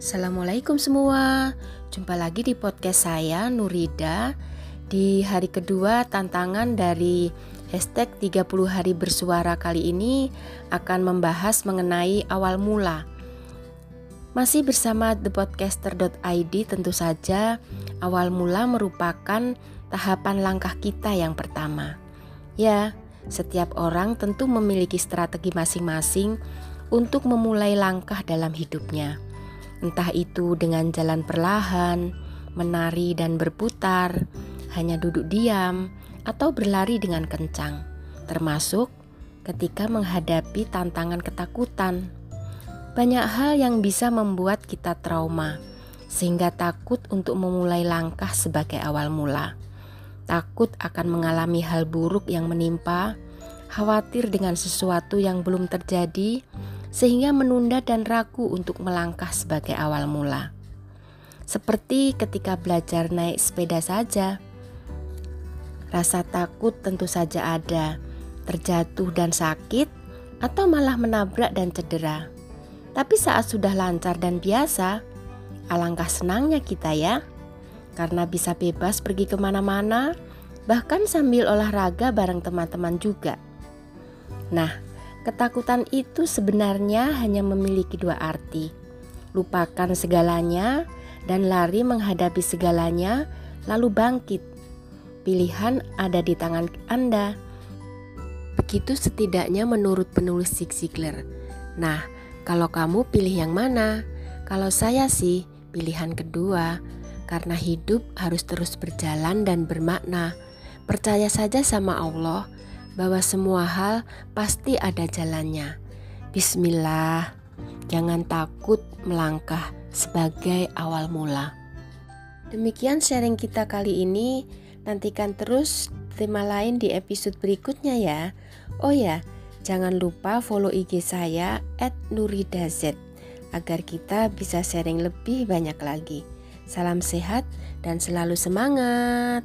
Assalamualaikum semua. Jumpa lagi di podcast saya Nurida. Di hari kedua tantangan dari hashtag 30 hari bersuara kali ini Akan membahas mengenai awal mula. Masih bersama thepodcaster.id tentu saja Awal mula merupakan tahapan langkah kita yang pertama. Ya, setiap orang tentu memiliki strategi masing-masing untuk memulai langkah dalam hidupnya entah itu dengan jalan perlahan, menari dan berputar, hanya duduk diam, atau berlari dengan kencang, termasuk ketika menghadapi tantangan ketakutan. Banyak hal yang bisa membuat kita trauma, sehingga takut untuk memulai langkah sebagai awal mula. Takut akan mengalami hal buruk yang menimpa, khawatir dengan sesuatu yang belum terjadi, sehingga menunda dan ragu untuk melangkah sebagai awal mula. Seperti ketika belajar naik sepeda saja, rasa takut tentu saja ada, terjatuh dan sakit, atau malah menabrak dan cedera. Tapi saat sudah lancar dan biasa, alangkah senangnya kita ya, karena bisa bebas pergi ke mana-mana, bahkan sambil olahraga bareng teman-teman juga. Nah, Ketakutan itu sebenarnya hanya memiliki dua arti: lupakan segalanya dan lari menghadapi segalanya, lalu bangkit. Pilihan ada di tangan Anda. Begitu setidaknya menurut penulis Zig Ziglar. Nah, kalau kamu pilih yang mana? Kalau saya sih pilihan kedua, karena hidup harus terus berjalan dan bermakna. Percaya saja sama Allah bahwa semua hal pasti ada jalannya. Bismillah, jangan takut melangkah sebagai awal mula. Demikian sharing kita kali ini. Nantikan terus tema lain di episode berikutnya ya. Oh ya, jangan lupa follow IG saya @nuridaz agar kita bisa sharing lebih banyak lagi. Salam sehat dan selalu semangat.